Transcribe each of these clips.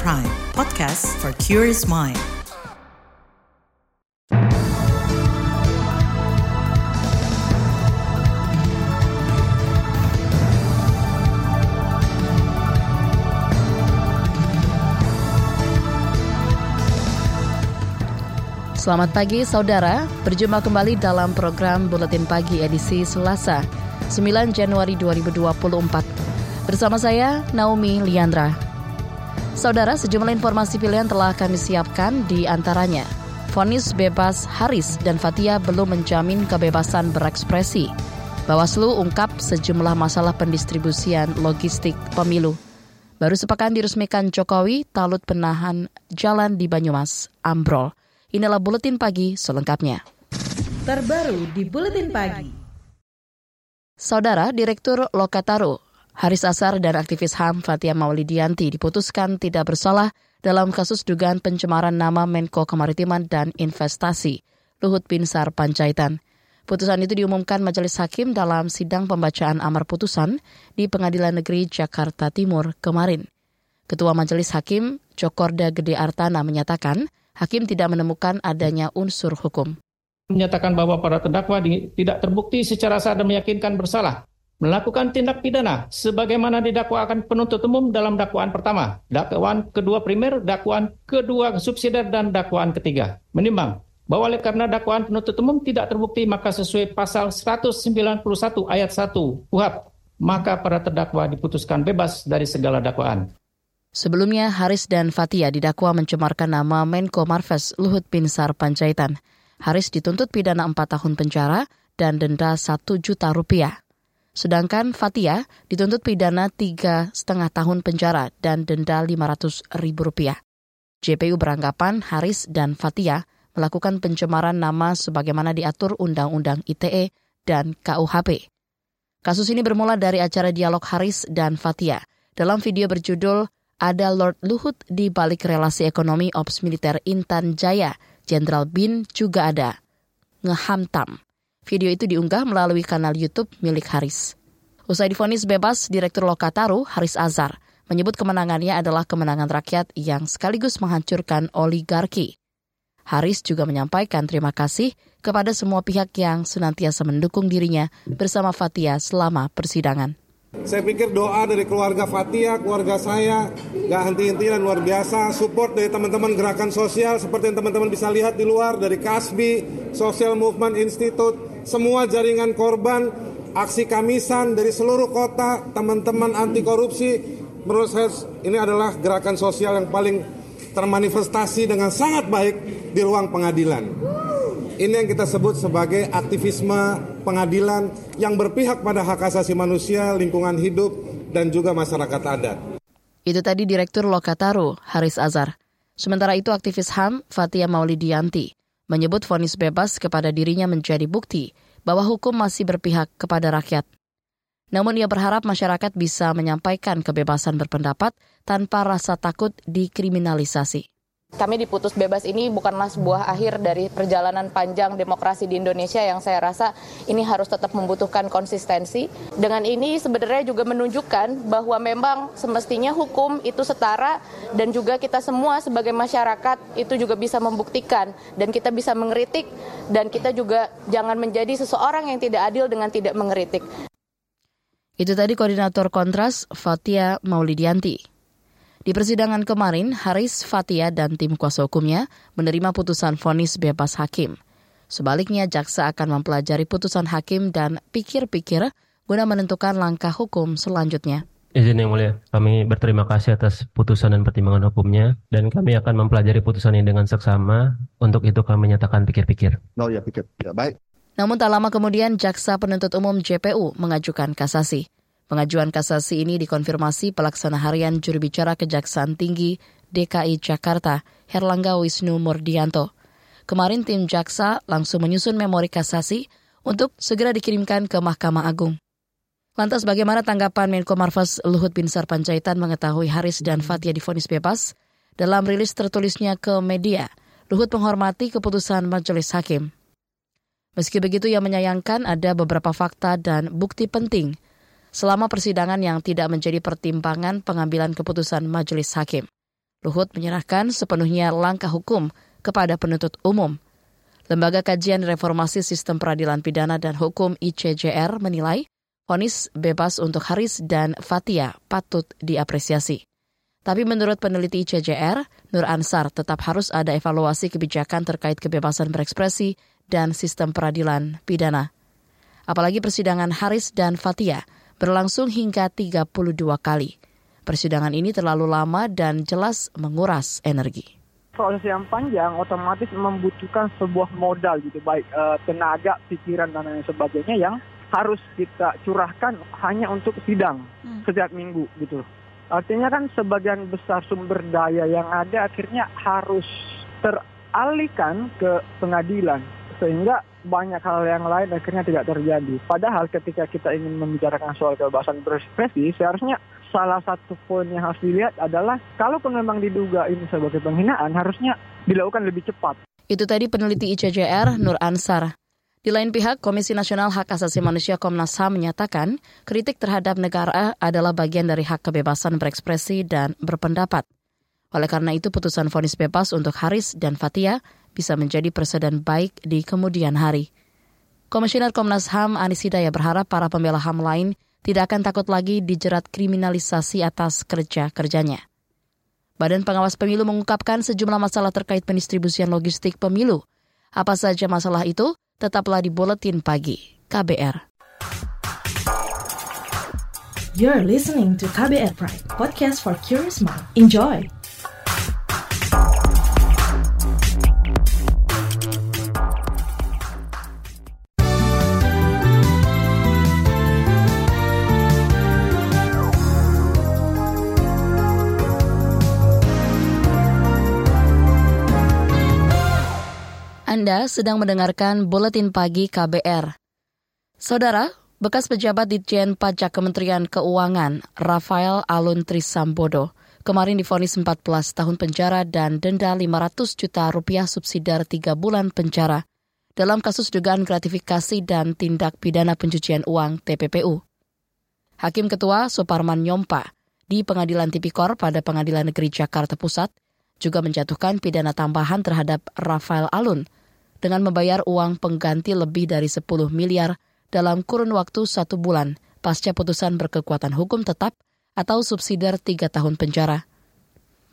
Prime, podcast for curious mind. Selamat pagi saudara, berjumpa kembali dalam program Buletin Pagi edisi Selasa, 9 Januari 2024. Bersama saya, Naomi Liandra. Saudara, sejumlah informasi pilihan telah kami siapkan di antaranya. Fonis bebas Haris dan Fatia belum menjamin kebebasan berekspresi. Bawaslu ungkap sejumlah masalah pendistribusian logistik pemilu. Baru sepekan diresmikan Jokowi, talut penahan jalan di Banyumas, ambrol. Inilah Buletin Pagi selengkapnya. Terbaru di Buletin Pagi. Saudara Direktur Lokataru, Haris Asar dan aktivis HAM Fatia Maulidianti diputuskan tidak bersalah dalam kasus dugaan pencemaran nama Menko Kemaritiman dan Investasi, Luhut Binsar Panjaitan. Putusan itu diumumkan Majelis Hakim dalam sidang pembacaan amar putusan di Pengadilan Negeri Jakarta Timur kemarin. Ketua Majelis Hakim, Jokorda Gede Artana menyatakan, hakim tidak menemukan adanya unsur hukum. Menyatakan bahwa para terdakwa tidak terbukti secara sah dan meyakinkan bersalah melakukan tindak pidana sebagaimana didakwakan penuntut umum dalam dakwaan pertama, dakwaan kedua primer, dakwaan kedua subsidiar dan dakwaan ketiga. Menimbang bahwa oleh karena dakwaan penuntut umum tidak terbukti maka sesuai pasal 191 ayat 1 UHAP maka para terdakwa diputuskan bebas dari segala dakwaan. Sebelumnya, Haris dan Fatia didakwa mencemarkan nama Menko Marves Luhut Binsar Panjaitan. Haris dituntut pidana 4 tahun penjara dan denda 1 juta rupiah. Sedangkan Fatia dituntut pidana tiga setengah tahun penjara dan denda 500 ribu rupiah. JPU beranggapan Haris dan Fatia melakukan pencemaran nama sebagaimana diatur Undang-Undang ITE dan KUHP. Kasus ini bermula dari acara dialog Haris dan Fatia. Dalam video berjudul ada Lord Luhut di balik relasi ekonomi Ops Militer Intan Jaya, Jenderal Bin juga ada. Ngehamtam. Video itu diunggah melalui kanal YouTube milik Haris. Usai difonis bebas, Direktur Lokataru, Haris Azhar, menyebut kemenangannya adalah kemenangan rakyat yang sekaligus menghancurkan oligarki. Haris juga menyampaikan terima kasih kepada semua pihak yang senantiasa mendukung dirinya bersama Fatia selama persidangan. Saya pikir doa dari keluarga Fatia, keluarga saya, gak henti-henti dan luar biasa. Support dari teman-teman gerakan sosial seperti yang teman-teman bisa lihat di luar dari Kasbi, Social Movement Institute, semua jaringan korban, aksi kamisan dari seluruh kota, teman-teman anti korupsi. Menurut saya ini adalah gerakan sosial yang paling termanifestasi dengan sangat baik di ruang pengadilan. Ini yang kita sebut sebagai aktivisme pengadilan yang berpihak pada hak asasi manusia, lingkungan hidup, dan juga masyarakat adat. Itu tadi Direktur Lokataru, Haris Azhar. Sementara itu aktivis HAM, Fatia Maulidianti, menyebut vonis bebas kepada dirinya menjadi bukti bahwa hukum masih berpihak kepada rakyat. Namun ia berharap masyarakat bisa menyampaikan kebebasan berpendapat tanpa rasa takut dikriminalisasi. Kami diputus bebas ini bukanlah sebuah akhir dari perjalanan panjang demokrasi di Indonesia yang saya rasa ini harus tetap membutuhkan konsistensi. Dengan ini sebenarnya juga menunjukkan bahwa memang semestinya hukum itu setara dan juga kita semua sebagai masyarakat itu juga bisa membuktikan dan kita bisa mengkritik dan kita juga jangan menjadi seseorang yang tidak adil dengan tidak mengkritik. Itu tadi koordinator kontras Fatia Maulidianti. Di persidangan kemarin, Haris Fatia dan tim kuasa hukumnya menerima putusan vonis bebas hakim. Sebaliknya, jaksa akan mempelajari putusan hakim dan pikir-pikir guna menentukan langkah hukum selanjutnya. Izin yang mulia, kami berterima kasih atas putusan dan pertimbangan hukumnya, dan kami akan mempelajari putusan ini dengan seksama. Untuk itu kami nyatakan pikir-pikir. Oh ya pikir, ya baik. Namun tak lama kemudian, Jaksa Penuntut Umum JPU mengajukan kasasi. Pengajuan kasasi ini dikonfirmasi pelaksana harian juru bicara Kejaksaan Tinggi DKI Jakarta, Herlangga Wisnu Murdianto. Kemarin tim jaksa langsung menyusun memori kasasi untuk segera dikirimkan ke Mahkamah Agung. Lantas bagaimana tanggapan Menko Marves Luhut Binsar Panjaitan mengetahui Haris dan Fatia difonis bebas? Dalam rilis tertulisnya ke media, Luhut menghormati keputusan majelis hakim. Meski begitu, ia menyayangkan ada beberapa fakta dan bukti penting selama persidangan yang tidak menjadi pertimbangan pengambilan keputusan majelis hakim. Luhut menyerahkan sepenuhnya langkah hukum kepada penuntut umum. Lembaga Kajian Reformasi Sistem Peradilan Pidana dan Hukum ICJR menilai vonis bebas untuk Haris dan Fatia patut diapresiasi. Tapi menurut peneliti ICJR, Nur Ansar tetap harus ada evaluasi kebijakan terkait kebebasan berekspresi dan sistem peradilan pidana. Apalagi persidangan Haris dan Fatia berlangsung hingga 32 kali. Persidangan ini terlalu lama dan jelas menguras energi. Proses yang panjang otomatis membutuhkan sebuah modal gitu, baik uh, tenaga, pikiran dan lain sebagainya yang harus kita curahkan hanya untuk sidang hmm. setiap minggu gitu. Artinya kan sebagian besar sumber daya yang ada akhirnya harus teralihkan ke pengadilan sehingga banyak hal yang lain akhirnya tidak terjadi. Padahal ketika kita ingin membicarakan soal kebebasan berekspresi, seharusnya salah satu poin yang harus dilihat adalah kalaupun memang diduga ini sebagai penghinaan, harusnya dilakukan lebih cepat. Itu tadi peneliti ICJR Nur Ansar. Di lain pihak, Komisi Nasional Hak Asasi Manusia Komnas HAM menyatakan kritik terhadap negara adalah bagian dari hak kebebasan berekspresi dan berpendapat. Oleh karena itu, putusan vonis bebas untuk Haris dan Fatia bisa menjadi presiden baik di kemudian hari. Komisioner Komnas HAM Anis Hidayah berharap para pembela HAM lain tidak akan takut lagi dijerat kriminalisasi atas kerja-kerjanya. Badan Pengawas Pemilu mengungkapkan sejumlah masalah terkait pendistribusian logistik pemilu. Apa saja masalah itu? Tetaplah di Buletin Pagi KBR. You're listening to KBR Pride, podcast for curious mind. Enjoy! Anda sedang mendengarkan Buletin Pagi KBR. Saudara, bekas pejabat Ditjen Pajak Kementerian Keuangan, Rafael Alun Trisambodo, kemarin difonis 14 tahun penjara dan denda 500 juta rupiah subsidiar 3 bulan penjara dalam kasus dugaan gratifikasi dan tindak pidana pencucian uang TPPU. Hakim Ketua Suparman Nyompa di Pengadilan Tipikor pada Pengadilan Negeri Jakarta Pusat juga menjatuhkan pidana tambahan terhadap Rafael Alun dengan membayar uang pengganti lebih dari 10 miliar dalam kurun waktu satu bulan pasca putusan berkekuatan hukum tetap atau subsidiar tiga tahun penjara.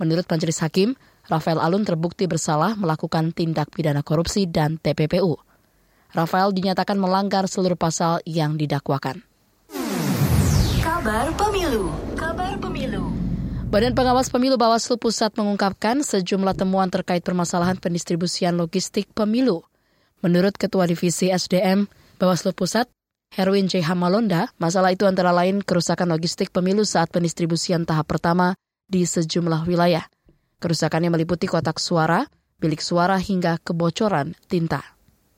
Menurut Majelis Hakim, Rafael Alun terbukti bersalah melakukan tindak pidana korupsi dan TPPU. Rafael dinyatakan melanggar seluruh pasal yang didakwakan. Kabar Pemilu Kabar Pemilu Badan Pengawas Pemilu Bawaslu Pusat mengungkapkan sejumlah temuan terkait permasalahan pendistribusian logistik pemilu. Menurut Ketua Divisi SDM Bawaslu Pusat, Herwin J. Hamalonda, masalah itu antara lain kerusakan logistik pemilu saat pendistribusian tahap pertama di sejumlah wilayah. Kerusakannya meliputi kotak suara, bilik suara hingga kebocoran tinta.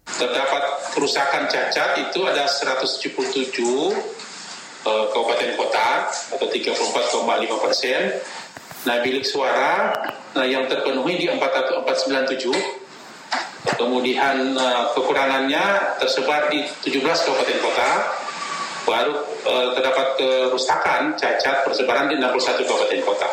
Terdapat kerusakan cacat itu ada 177 uh, kabupaten kota atau 34,5 persen. Nah bilik suara uh, yang terpenuhi di 497, kemudian uh, kekurangannya tersebar di 17 kabupaten kota, baru uh, terdapat kerusakan cacat persebaran di 61 kabupaten kota.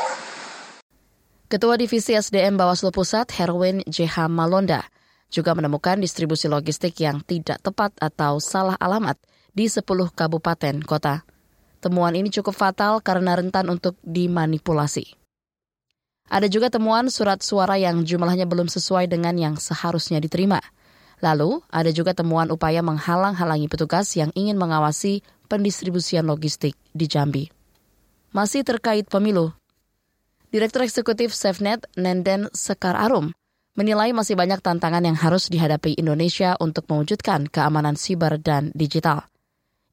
Ketua Divisi SDM Bawaslu Pusat Herwin JH Malonda juga menemukan distribusi logistik yang tidak tepat atau salah alamat di 10 kabupaten kota. Temuan ini cukup fatal karena rentan untuk dimanipulasi. Ada juga temuan surat suara yang jumlahnya belum sesuai dengan yang seharusnya diterima. Lalu, ada juga temuan upaya menghalang-halangi petugas yang ingin mengawasi pendistribusian logistik di Jambi. Masih terkait pemilu, Direktur Eksekutif SafeNet Nenden Sekar Arum menilai masih banyak tantangan yang harus dihadapi Indonesia untuk mewujudkan keamanan siber dan digital.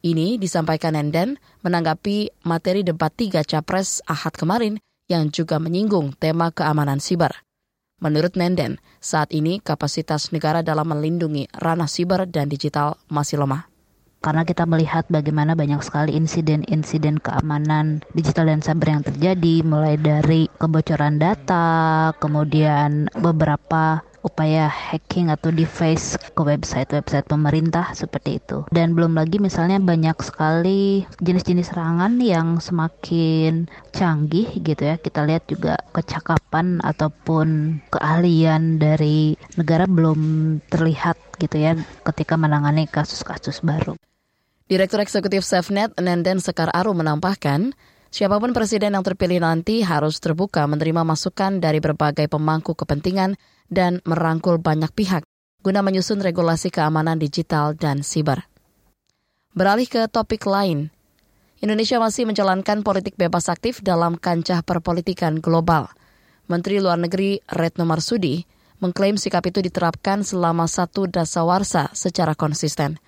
Ini disampaikan Nenden menanggapi materi debat tiga capres Ahad kemarin yang juga menyinggung tema keamanan siber. Menurut Nenden, saat ini kapasitas negara dalam melindungi ranah siber dan digital masih lemah karena kita melihat bagaimana banyak sekali insiden-insiden keamanan digital dan cyber yang terjadi mulai dari kebocoran data, kemudian beberapa upaya hacking atau device ke website-website pemerintah seperti itu. Dan belum lagi misalnya banyak sekali jenis-jenis serangan yang semakin canggih gitu ya. Kita lihat juga kecakapan ataupun keahlian dari negara belum terlihat gitu ya ketika menangani kasus-kasus baru. Direktur Eksekutif SafeNet Nenden Sekar Aru menambahkan, siapa pun presiden yang terpilih nanti harus terbuka menerima masukan dari berbagai pemangku kepentingan dan merangkul banyak pihak guna menyusun regulasi keamanan digital dan siber. Beralih ke topik lain, Indonesia masih menjalankan politik bebas aktif dalam kancah perpolitikan global. Menteri Luar Negeri Retno Marsudi mengklaim sikap itu diterapkan selama satu dasawarsa secara konsisten.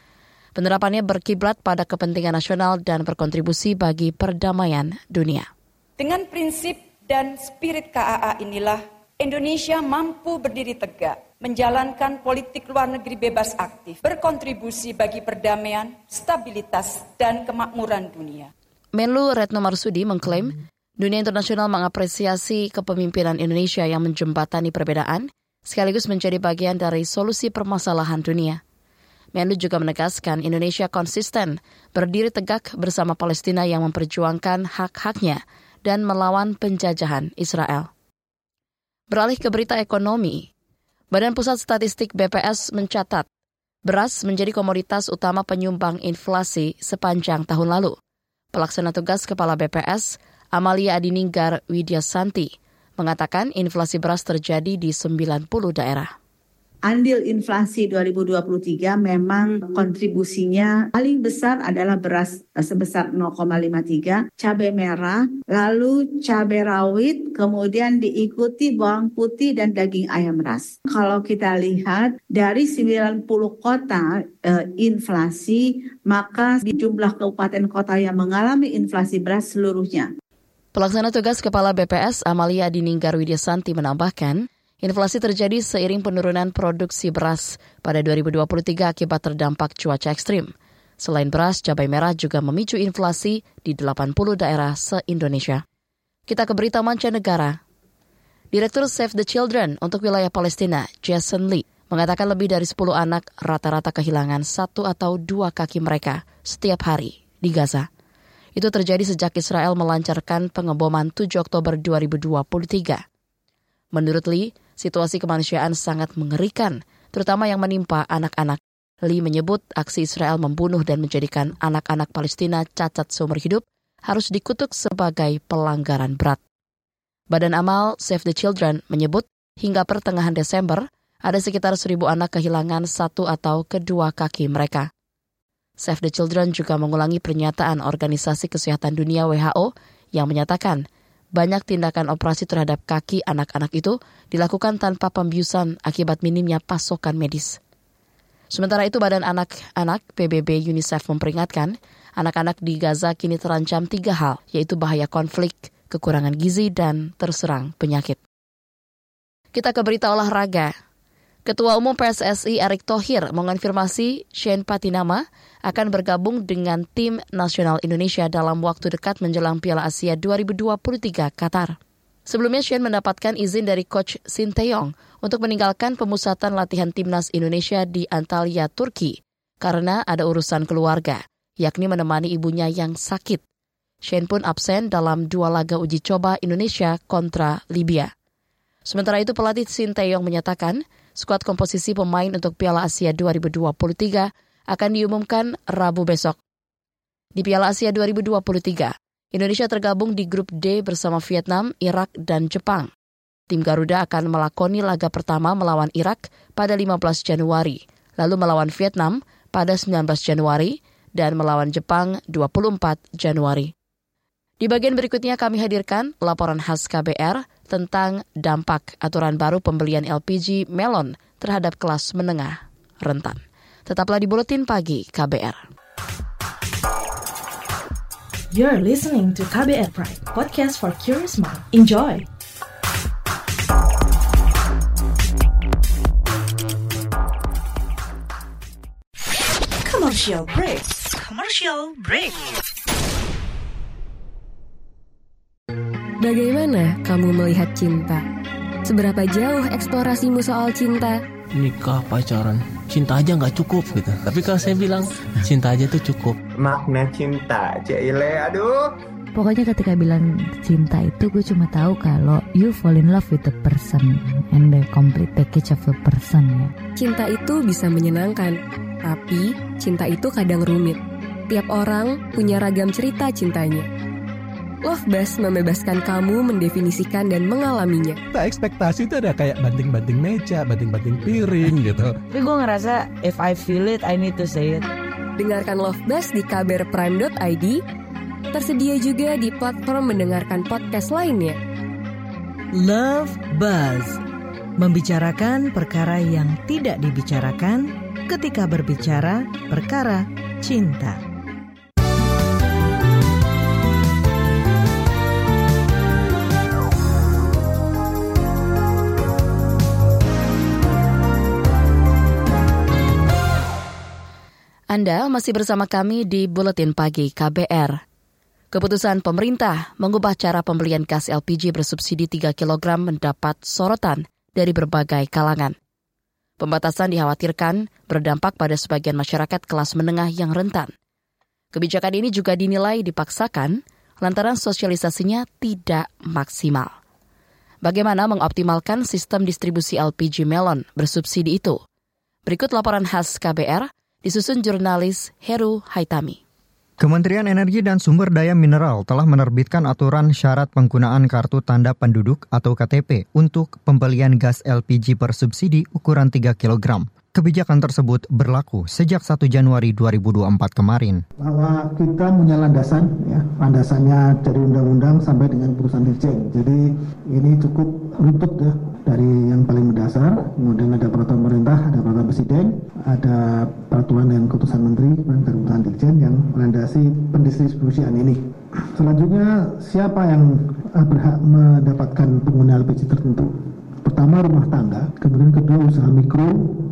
Penerapannya berkiblat pada kepentingan nasional dan berkontribusi bagi perdamaian dunia. Dengan prinsip dan spirit KAA inilah Indonesia mampu berdiri tegak, menjalankan politik luar negeri bebas aktif, berkontribusi bagi perdamaian, stabilitas, dan kemakmuran dunia. Menlu Retno Marsudi mengklaim dunia internasional mengapresiasi kepemimpinan Indonesia yang menjembatani perbedaan, sekaligus menjadi bagian dari solusi permasalahan dunia. Menlu juga menegaskan Indonesia konsisten berdiri tegak bersama Palestina yang memperjuangkan hak-haknya dan melawan penjajahan Israel. Beralih ke berita ekonomi, Badan Pusat Statistik BPS mencatat beras menjadi komoditas utama penyumbang inflasi sepanjang tahun lalu. Pelaksana tugas Kepala BPS, Amalia Adininggar Widyasanti, mengatakan inflasi beras terjadi di 90 daerah andil inflasi 2023 memang kontribusinya paling besar adalah beras eh, sebesar 0,53, cabai merah, lalu cabai rawit, kemudian diikuti bawang putih dan daging ayam ras. Kalau kita lihat dari 90 kota eh, inflasi, maka di jumlah kabupaten kota yang mengalami inflasi beras seluruhnya. Pelaksana tugas Kepala BPS Amalia Dininggar Widyasanti menambahkan, Inflasi terjadi seiring penurunan produksi beras pada 2023 akibat terdampak cuaca ekstrim. Selain beras, cabai merah juga memicu inflasi di 80 daerah se-Indonesia. Kita ke berita mancanegara. Direktur Save the Children untuk wilayah Palestina, Jason Lee, mengatakan lebih dari 10 anak rata-rata kehilangan satu atau dua kaki mereka setiap hari di Gaza. Itu terjadi sejak Israel melancarkan pengeboman 7 Oktober 2023. Menurut Lee, situasi kemanusiaan sangat mengerikan, terutama yang menimpa anak-anak. Lee menyebut aksi Israel membunuh dan menjadikan anak-anak Palestina cacat seumur hidup harus dikutuk sebagai pelanggaran berat. Badan Amal Save the Children menyebut hingga pertengahan Desember ada sekitar seribu anak kehilangan satu atau kedua kaki mereka. Save the Children juga mengulangi pernyataan Organisasi Kesehatan Dunia WHO yang menyatakan banyak tindakan operasi terhadap kaki anak-anak itu dilakukan tanpa pembiusan akibat minimnya pasokan medis. Sementara itu Badan Anak-anak PBB UNICEF memperingatkan anak-anak di Gaza kini terancam tiga hal, yaitu bahaya konflik, kekurangan gizi, dan terserang penyakit. Kita ke berita olahraga. Ketua Umum PSSI Erick Thohir mengonfirmasi Shane Patinama akan bergabung dengan tim nasional Indonesia dalam waktu dekat menjelang Piala Asia 2023 Qatar. Sebelumnya Shane mendapatkan izin dari coach Sinteyong untuk meninggalkan pemusatan latihan timnas Indonesia di Antalya, Turki karena ada urusan keluarga, yakni menemani ibunya yang sakit. Shane pun absen dalam dua laga uji coba Indonesia kontra Libya. Sementara itu pelatih Sinteyong menyatakan skuad komposisi pemain untuk Piala Asia 2023 akan diumumkan Rabu besok. Di Piala Asia 2023, Indonesia tergabung di grup D bersama Vietnam, Irak, dan Jepang. Tim Garuda akan melakoni laga pertama melawan Irak pada 15 Januari, lalu melawan Vietnam pada 19 Januari, dan melawan Jepang 24 Januari. Di bagian berikutnya kami hadirkan laporan khas KBR tentang dampak aturan baru pembelian LPG melon terhadap kelas menengah rentan. Tetaplah di Buletin Pagi KBR. You're listening to KBR Pride, podcast for curious mind. Enjoy! Commercial break. Commercial break. Bagaimana kamu melihat cinta? Seberapa jauh eksplorasimu soal cinta? Nikah, pacaran, cinta aja nggak cukup gitu. Tapi kalau saya bilang, cinta aja tuh cukup. Makna cinta, Cile, aduh. Pokoknya ketika bilang cinta itu gue cuma tahu kalau you fall in love with the person and the complete package of a person ya. Cinta itu bisa menyenangkan, tapi cinta itu kadang rumit. Tiap orang punya ragam cerita cintanya. Love Bus membebaskan kamu mendefinisikan dan mengalaminya. Tak ekspektasi itu ada kayak banting-banting meja, banting-banting piring gitu. Tapi gue ngerasa if I feel it, I need to say it. Dengarkan Love Bus di kbrprime.id Tersedia juga di platform mendengarkan podcast lainnya. Love Buzz membicarakan perkara yang tidak dibicarakan ketika berbicara perkara cinta. Anda masih bersama kami di Buletin Pagi KBR. Keputusan pemerintah mengubah cara pembelian gas LPG bersubsidi 3 kg mendapat sorotan dari berbagai kalangan. Pembatasan dikhawatirkan berdampak pada sebagian masyarakat kelas menengah yang rentan. Kebijakan ini juga dinilai dipaksakan lantaran sosialisasinya tidak maksimal. Bagaimana mengoptimalkan sistem distribusi LPG melon bersubsidi itu? Berikut laporan khas KBR disusun jurnalis Heru Haitami. Kementerian Energi dan Sumber Daya Mineral telah menerbitkan aturan syarat penggunaan kartu tanda penduduk atau KTP untuk pembelian gas LPG bersubsidi ukuran 3 kg. Kebijakan tersebut berlaku sejak 1 Januari 2024 kemarin. Bahwa kita punya landasan, ya, landasannya dari undang-undang sampai dengan putusan dirjen. Jadi ini cukup runtut ya dari yang paling mendasar, kemudian ada peraturan pemerintah, ada peraturan presiden, ada peraturan dan keputusan menteri dan keputusan dirjen yang melandasi pendistribusian ini. Selanjutnya siapa yang eh, berhak mendapatkan pengguna LPG tertentu? Pertama rumah tangga, kemudian kedua usaha mikro,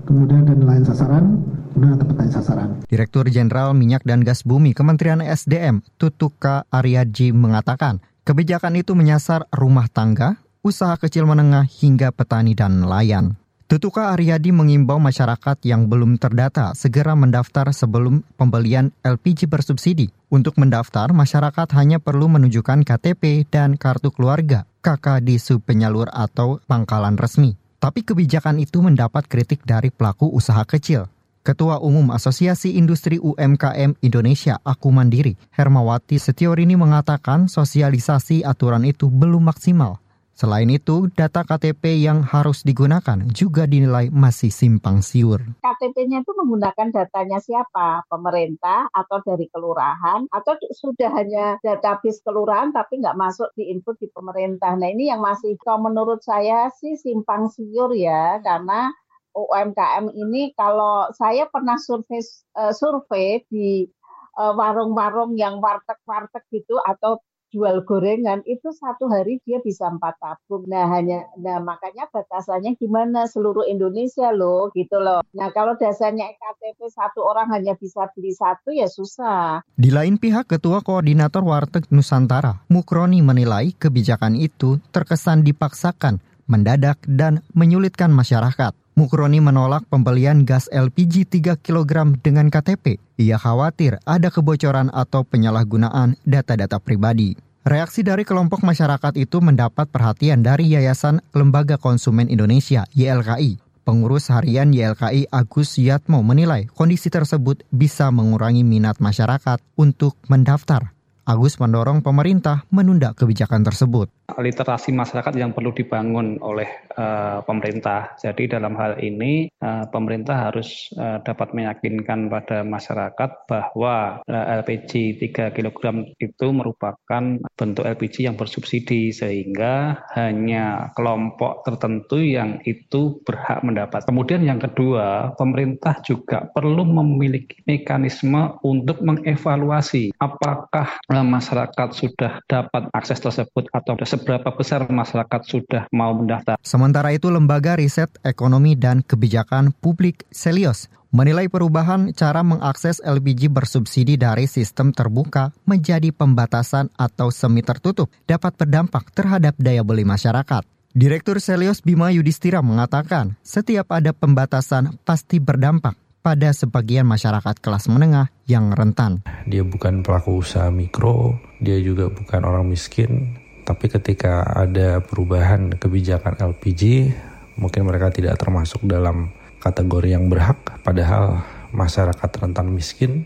kemudian dan lain sasaran, kemudian ada petani sasaran. Direktur Jenderal Minyak dan Gas Bumi Kementerian SDM, Tutuka Aryaji mengatakan, kebijakan itu menyasar rumah tangga, usaha kecil menengah hingga petani dan nelayan. Tutuka Aryadi mengimbau masyarakat yang belum terdata segera mendaftar sebelum pembelian LPG bersubsidi. Untuk mendaftar, masyarakat hanya perlu menunjukkan KTP dan kartu keluarga, KK di sub penyalur atau pangkalan resmi. Tapi kebijakan itu mendapat kritik dari pelaku usaha kecil. Ketua Umum Asosiasi Industri UMKM Indonesia Aku Mandiri, Hermawati Setiorini mengatakan sosialisasi aturan itu belum maksimal. Selain itu, data KTP yang harus digunakan juga dinilai masih simpang siur. KTP-nya itu menggunakan datanya siapa? Pemerintah atau dari kelurahan? Atau sudah hanya database kelurahan tapi nggak masuk di input di pemerintah? Nah ini yang masih, kalau menurut saya sih simpang siur ya, karena UMKM ini kalau saya pernah survei, uh, survei di eh, warung-warung yang warteg-warteg gitu atau jual gorengan itu satu hari dia bisa empat tabung. Nah hanya, nah makanya batasannya gimana seluruh Indonesia loh gitu loh. Nah kalau dasarnya KTP satu orang hanya bisa beli satu ya susah. Di lain pihak Ketua Koordinator Warteg Nusantara Mukroni menilai kebijakan itu terkesan dipaksakan, mendadak dan menyulitkan masyarakat. Mukroni menolak pembelian gas LPG 3 kg dengan KTP. Ia khawatir ada kebocoran atau penyalahgunaan data-data pribadi. Reaksi dari kelompok masyarakat itu mendapat perhatian dari Yayasan Lembaga Konsumen Indonesia (YLKI). Pengurus harian YLKI Agus Yatmo menilai kondisi tersebut bisa mengurangi minat masyarakat untuk mendaftar. Agus mendorong pemerintah menunda kebijakan tersebut literasi masyarakat yang perlu dibangun oleh uh, pemerintah. Jadi dalam hal ini uh, pemerintah harus uh, dapat meyakinkan pada masyarakat bahwa LPG 3 kg itu merupakan bentuk LPG yang bersubsidi sehingga hanya kelompok tertentu yang itu berhak mendapat. Kemudian yang kedua, pemerintah juga perlu memiliki mekanisme untuk mengevaluasi apakah masyarakat sudah dapat akses tersebut atau seberapa besar masyarakat sudah mau mendaftar. Sementara itu, Lembaga Riset Ekonomi dan Kebijakan Publik Selios menilai perubahan cara mengakses LPG bersubsidi dari sistem terbuka menjadi pembatasan atau semi tertutup dapat berdampak terhadap daya beli masyarakat. Direktur Selios Bima Yudhistira mengatakan, setiap ada pembatasan pasti berdampak pada sebagian masyarakat kelas menengah yang rentan. Dia bukan pelaku usaha mikro, dia juga bukan orang miskin, tapi ketika ada perubahan kebijakan LPG, mungkin mereka tidak termasuk dalam kategori yang berhak, padahal masyarakat rentan miskin,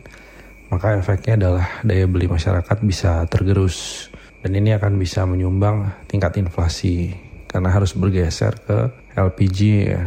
maka efeknya adalah daya beli masyarakat bisa tergerus. Dan ini akan bisa menyumbang tingkat inflasi karena harus bergeser ke LPG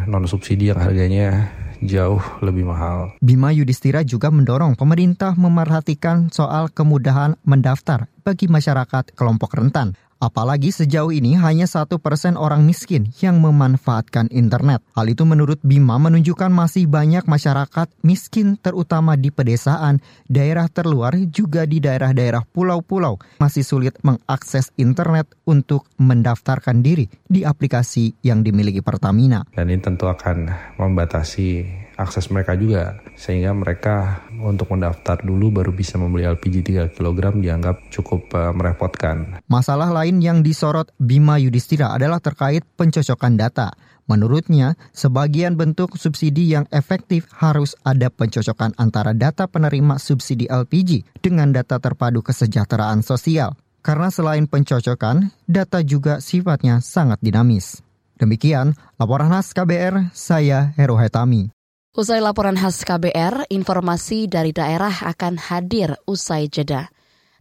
non subsidi yang harganya jauh lebih mahal. Bima Yudhistira juga mendorong pemerintah memerhatikan soal kemudahan mendaftar bagi masyarakat kelompok rentan Apalagi sejauh ini hanya satu persen orang miskin yang memanfaatkan internet. Hal itu menurut Bima menunjukkan masih banyak masyarakat miskin terutama di pedesaan, daerah terluar juga di daerah-daerah pulau-pulau masih sulit mengakses internet untuk mendaftarkan diri di aplikasi yang dimiliki Pertamina. Dan ini tentu akan membatasi akses mereka juga sehingga mereka untuk mendaftar dulu baru bisa membeli LPG 3 kg dianggap cukup uh, merepotkan. Masalah lain yang disorot Bima Yudhistira adalah terkait pencocokan data. Menurutnya, sebagian bentuk subsidi yang efektif harus ada pencocokan antara data penerima subsidi LPG dengan data terpadu kesejahteraan sosial. Karena selain pencocokan, data juga sifatnya sangat dinamis. Demikian laporan khas KBR, saya Heru Hetami. Usai laporan khas KBR, informasi dari daerah akan hadir usai jeda.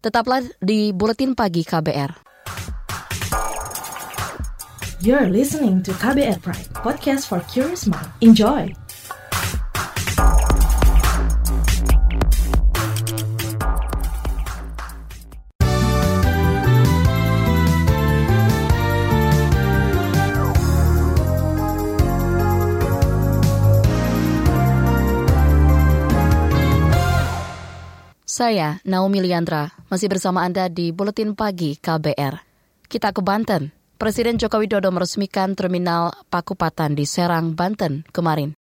Tetaplah di Buletin Pagi KBR. You're listening to KBR Pride, podcast for curious mind. Enjoy! Saya Naomi Liandra, masih bersama Anda di Buletin Pagi KBR. Kita ke Banten. Presiden Joko Widodo meresmikan Terminal Pakupatan di Serang, Banten kemarin.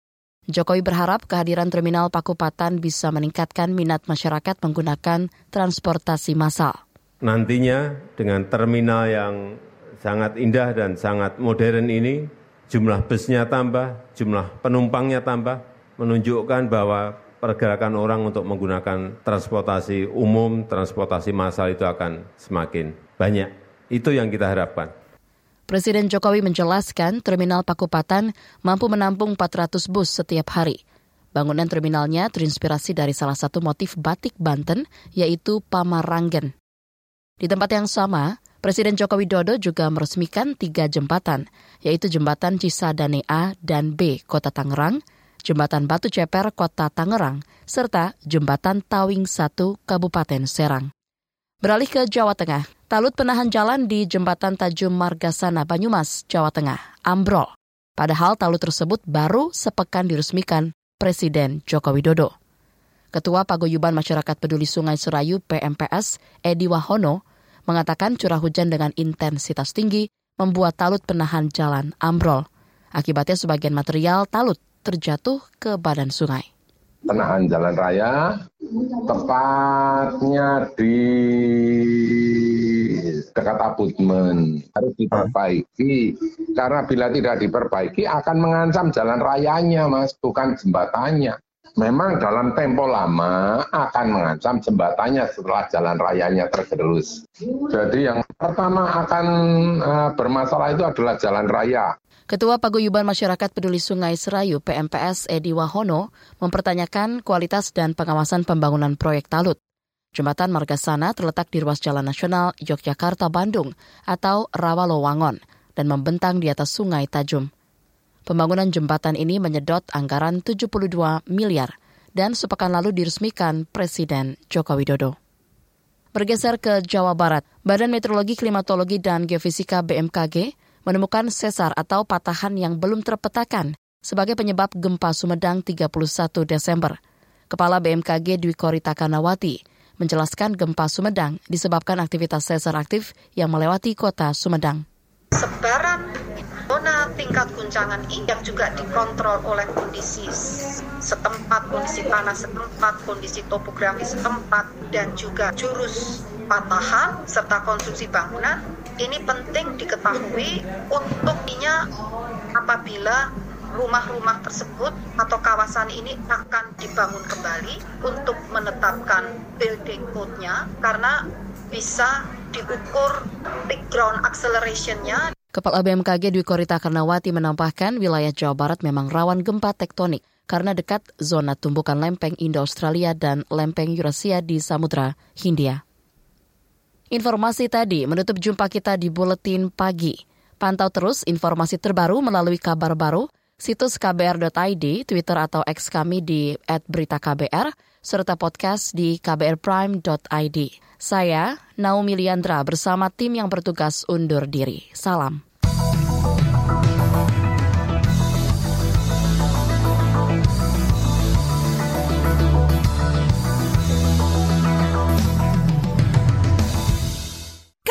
Jokowi berharap kehadiran Terminal Pakupatan bisa meningkatkan minat masyarakat menggunakan transportasi massal. Nantinya dengan terminal yang sangat indah dan sangat modern ini, jumlah busnya tambah, jumlah penumpangnya tambah, menunjukkan bahwa pergerakan orang untuk menggunakan transportasi umum, transportasi massal itu akan semakin banyak. Itu yang kita harapkan. Presiden Jokowi menjelaskan terminal Pakupatan mampu menampung 400 bus setiap hari. Bangunan terminalnya terinspirasi dari salah satu motif batik Banten, yaitu Pamaranggen. Di tempat yang sama, Presiden Joko Widodo juga meresmikan tiga jembatan, yaitu Jembatan Cisadane A dan B Kota Tangerang, Jembatan Batu Ceper Kota Tangerang, serta Jembatan Tawing 1 Kabupaten Serang. Beralih ke Jawa Tengah, talut penahan jalan di Jembatan Tajum Margasana Banyumas, Jawa Tengah, ambrol. Padahal talut tersebut baru sepekan diresmikan Presiden Joko Widodo. Ketua Paguyuban Masyarakat Peduli Sungai Serayu PMPS, Edi Wahono, mengatakan curah hujan dengan intensitas tinggi membuat talut penahan jalan ambrol. Akibatnya sebagian material talut terjatuh ke badan sungai. Penahan jalan raya, tepatnya di dekat abutmen harus diperbaiki karena bila tidak diperbaiki akan mengancam jalan rayanya mas bukan jembatannya memang dalam tempo lama akan mengancam jembatannya setelah jalan rayanya tergerus. Jadi yang pertama akan uh, bermasalah itu adalah jalan raya. Ketua Paguyuban Masyarakat Peduli Sungai Serayu PMPS Edi Wahono mempertanyakan kualitas dan pengawasan pembangunan proyek Talut. Jembatan Margasana terletak di ruas Jalan Nasional Yogyakarta-Bandung atau Rawalowangon dan membentang di atas Sungai Tajum. Pembangunan jembatan ini menyedot anggaran 72 miliar dan sepekan lalu diresmikan Presiden Joko Widodo. Bergeser ke Jawa Barat, Badan Meteorologi, Klimatologi, dan Geofisika BMKG menemukan sesar atau patahan yang belum terpetakan sebagai penyebab gempa Sumedang 31 Desember. Kepala BMKG Dwi Korita Kanawati menjelaskan gempa Sumedang disebabkan aktivitas sesar aktif yang melewati kota Sumedang. Sebaran zona tingkat guncangan ini yang juga dikontrol oleh kondisi setempat, kondisi tanah setempat, kondisi topografi setempat, dan juga jurus patahan serta konstruksi bangunan ini penting diketahui untuknya apabila rumah-rumah tersebut atau kawasan ini akan dibangun kembali untuk menetapkan building code-nya karena bisa diukur background acceleration-nya. Kepala BMKG Dwi Korita Karnawati menambahkan wilayah Jawa Barat memang rawan gempa tektonik karena dekat zona tumbukan lempeng Indo-Australia dan lempeng Eurasia di Samudra Hindia. Informasi tadi menutup jumpa kita di Buletin Pagi. Pantau terus informasi terbaru melalui kabar baru, situs kbr.id, Twitter atau X kami di @beritaKBR, serta podcast di kbrprime.id. Saya, Naomi Liandra, bersama tim yang bertugas undur diri. Salam.